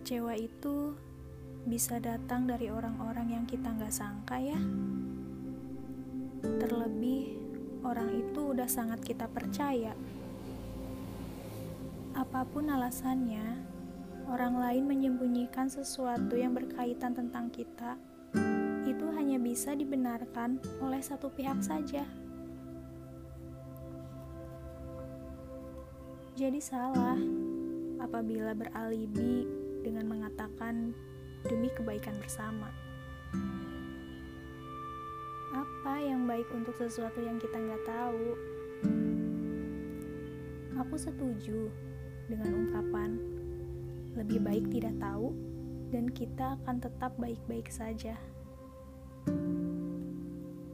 Kecewa itu bisa datang dari orang-orang yang kita nggak sangka ya. Terlebih, orang itu udah sangat kita percaya. Apa pun alasannya, orang lain menyembunyikan sesuatu yang berkaitan tentang kita, itu hanya bisa dibenarkan oleh satu pihak saja. Jadi salah apabila beralibi dengan mengatakan demi kebaikan bersama. Apa yang baik untuk sesuatu yang kita nggak tahu? Aku setuju dengan ungkapan lebih baik tidak tahu dan kita akan tetap baik-baik saja.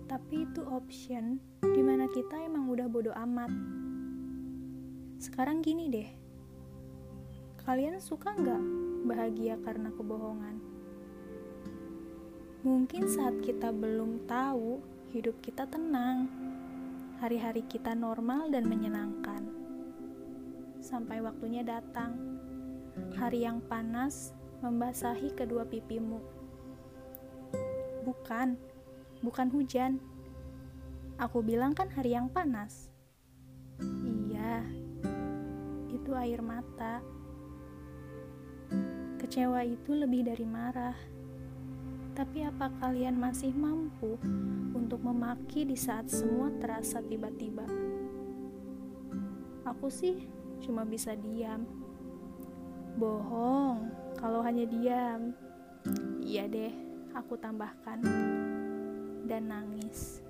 Tapi itu option di mana kita emang udah bodoh amat. Sekarang gini deh, kalian suka nggak bahagia karena kebohongan. Mungkin saat kita belum tahu, hidup kita tenang, hari-hari kita normal dan menyenangkan. Sampai waktunya datang, hari yang panas membasahi kedua pipimu. Bukan, bukan hujan. Aku bilang kan hari yang panas. Iya, itu air mata. Kecewa itu lebih dari marah. Tapi apa kalian masih mampu untuk memaki di saat semua terasa tiba-tiba? Aku sih cuma bisa diam. Bohong kalau hanya diam. Iya deh, aku tambahkan. Dan nangis.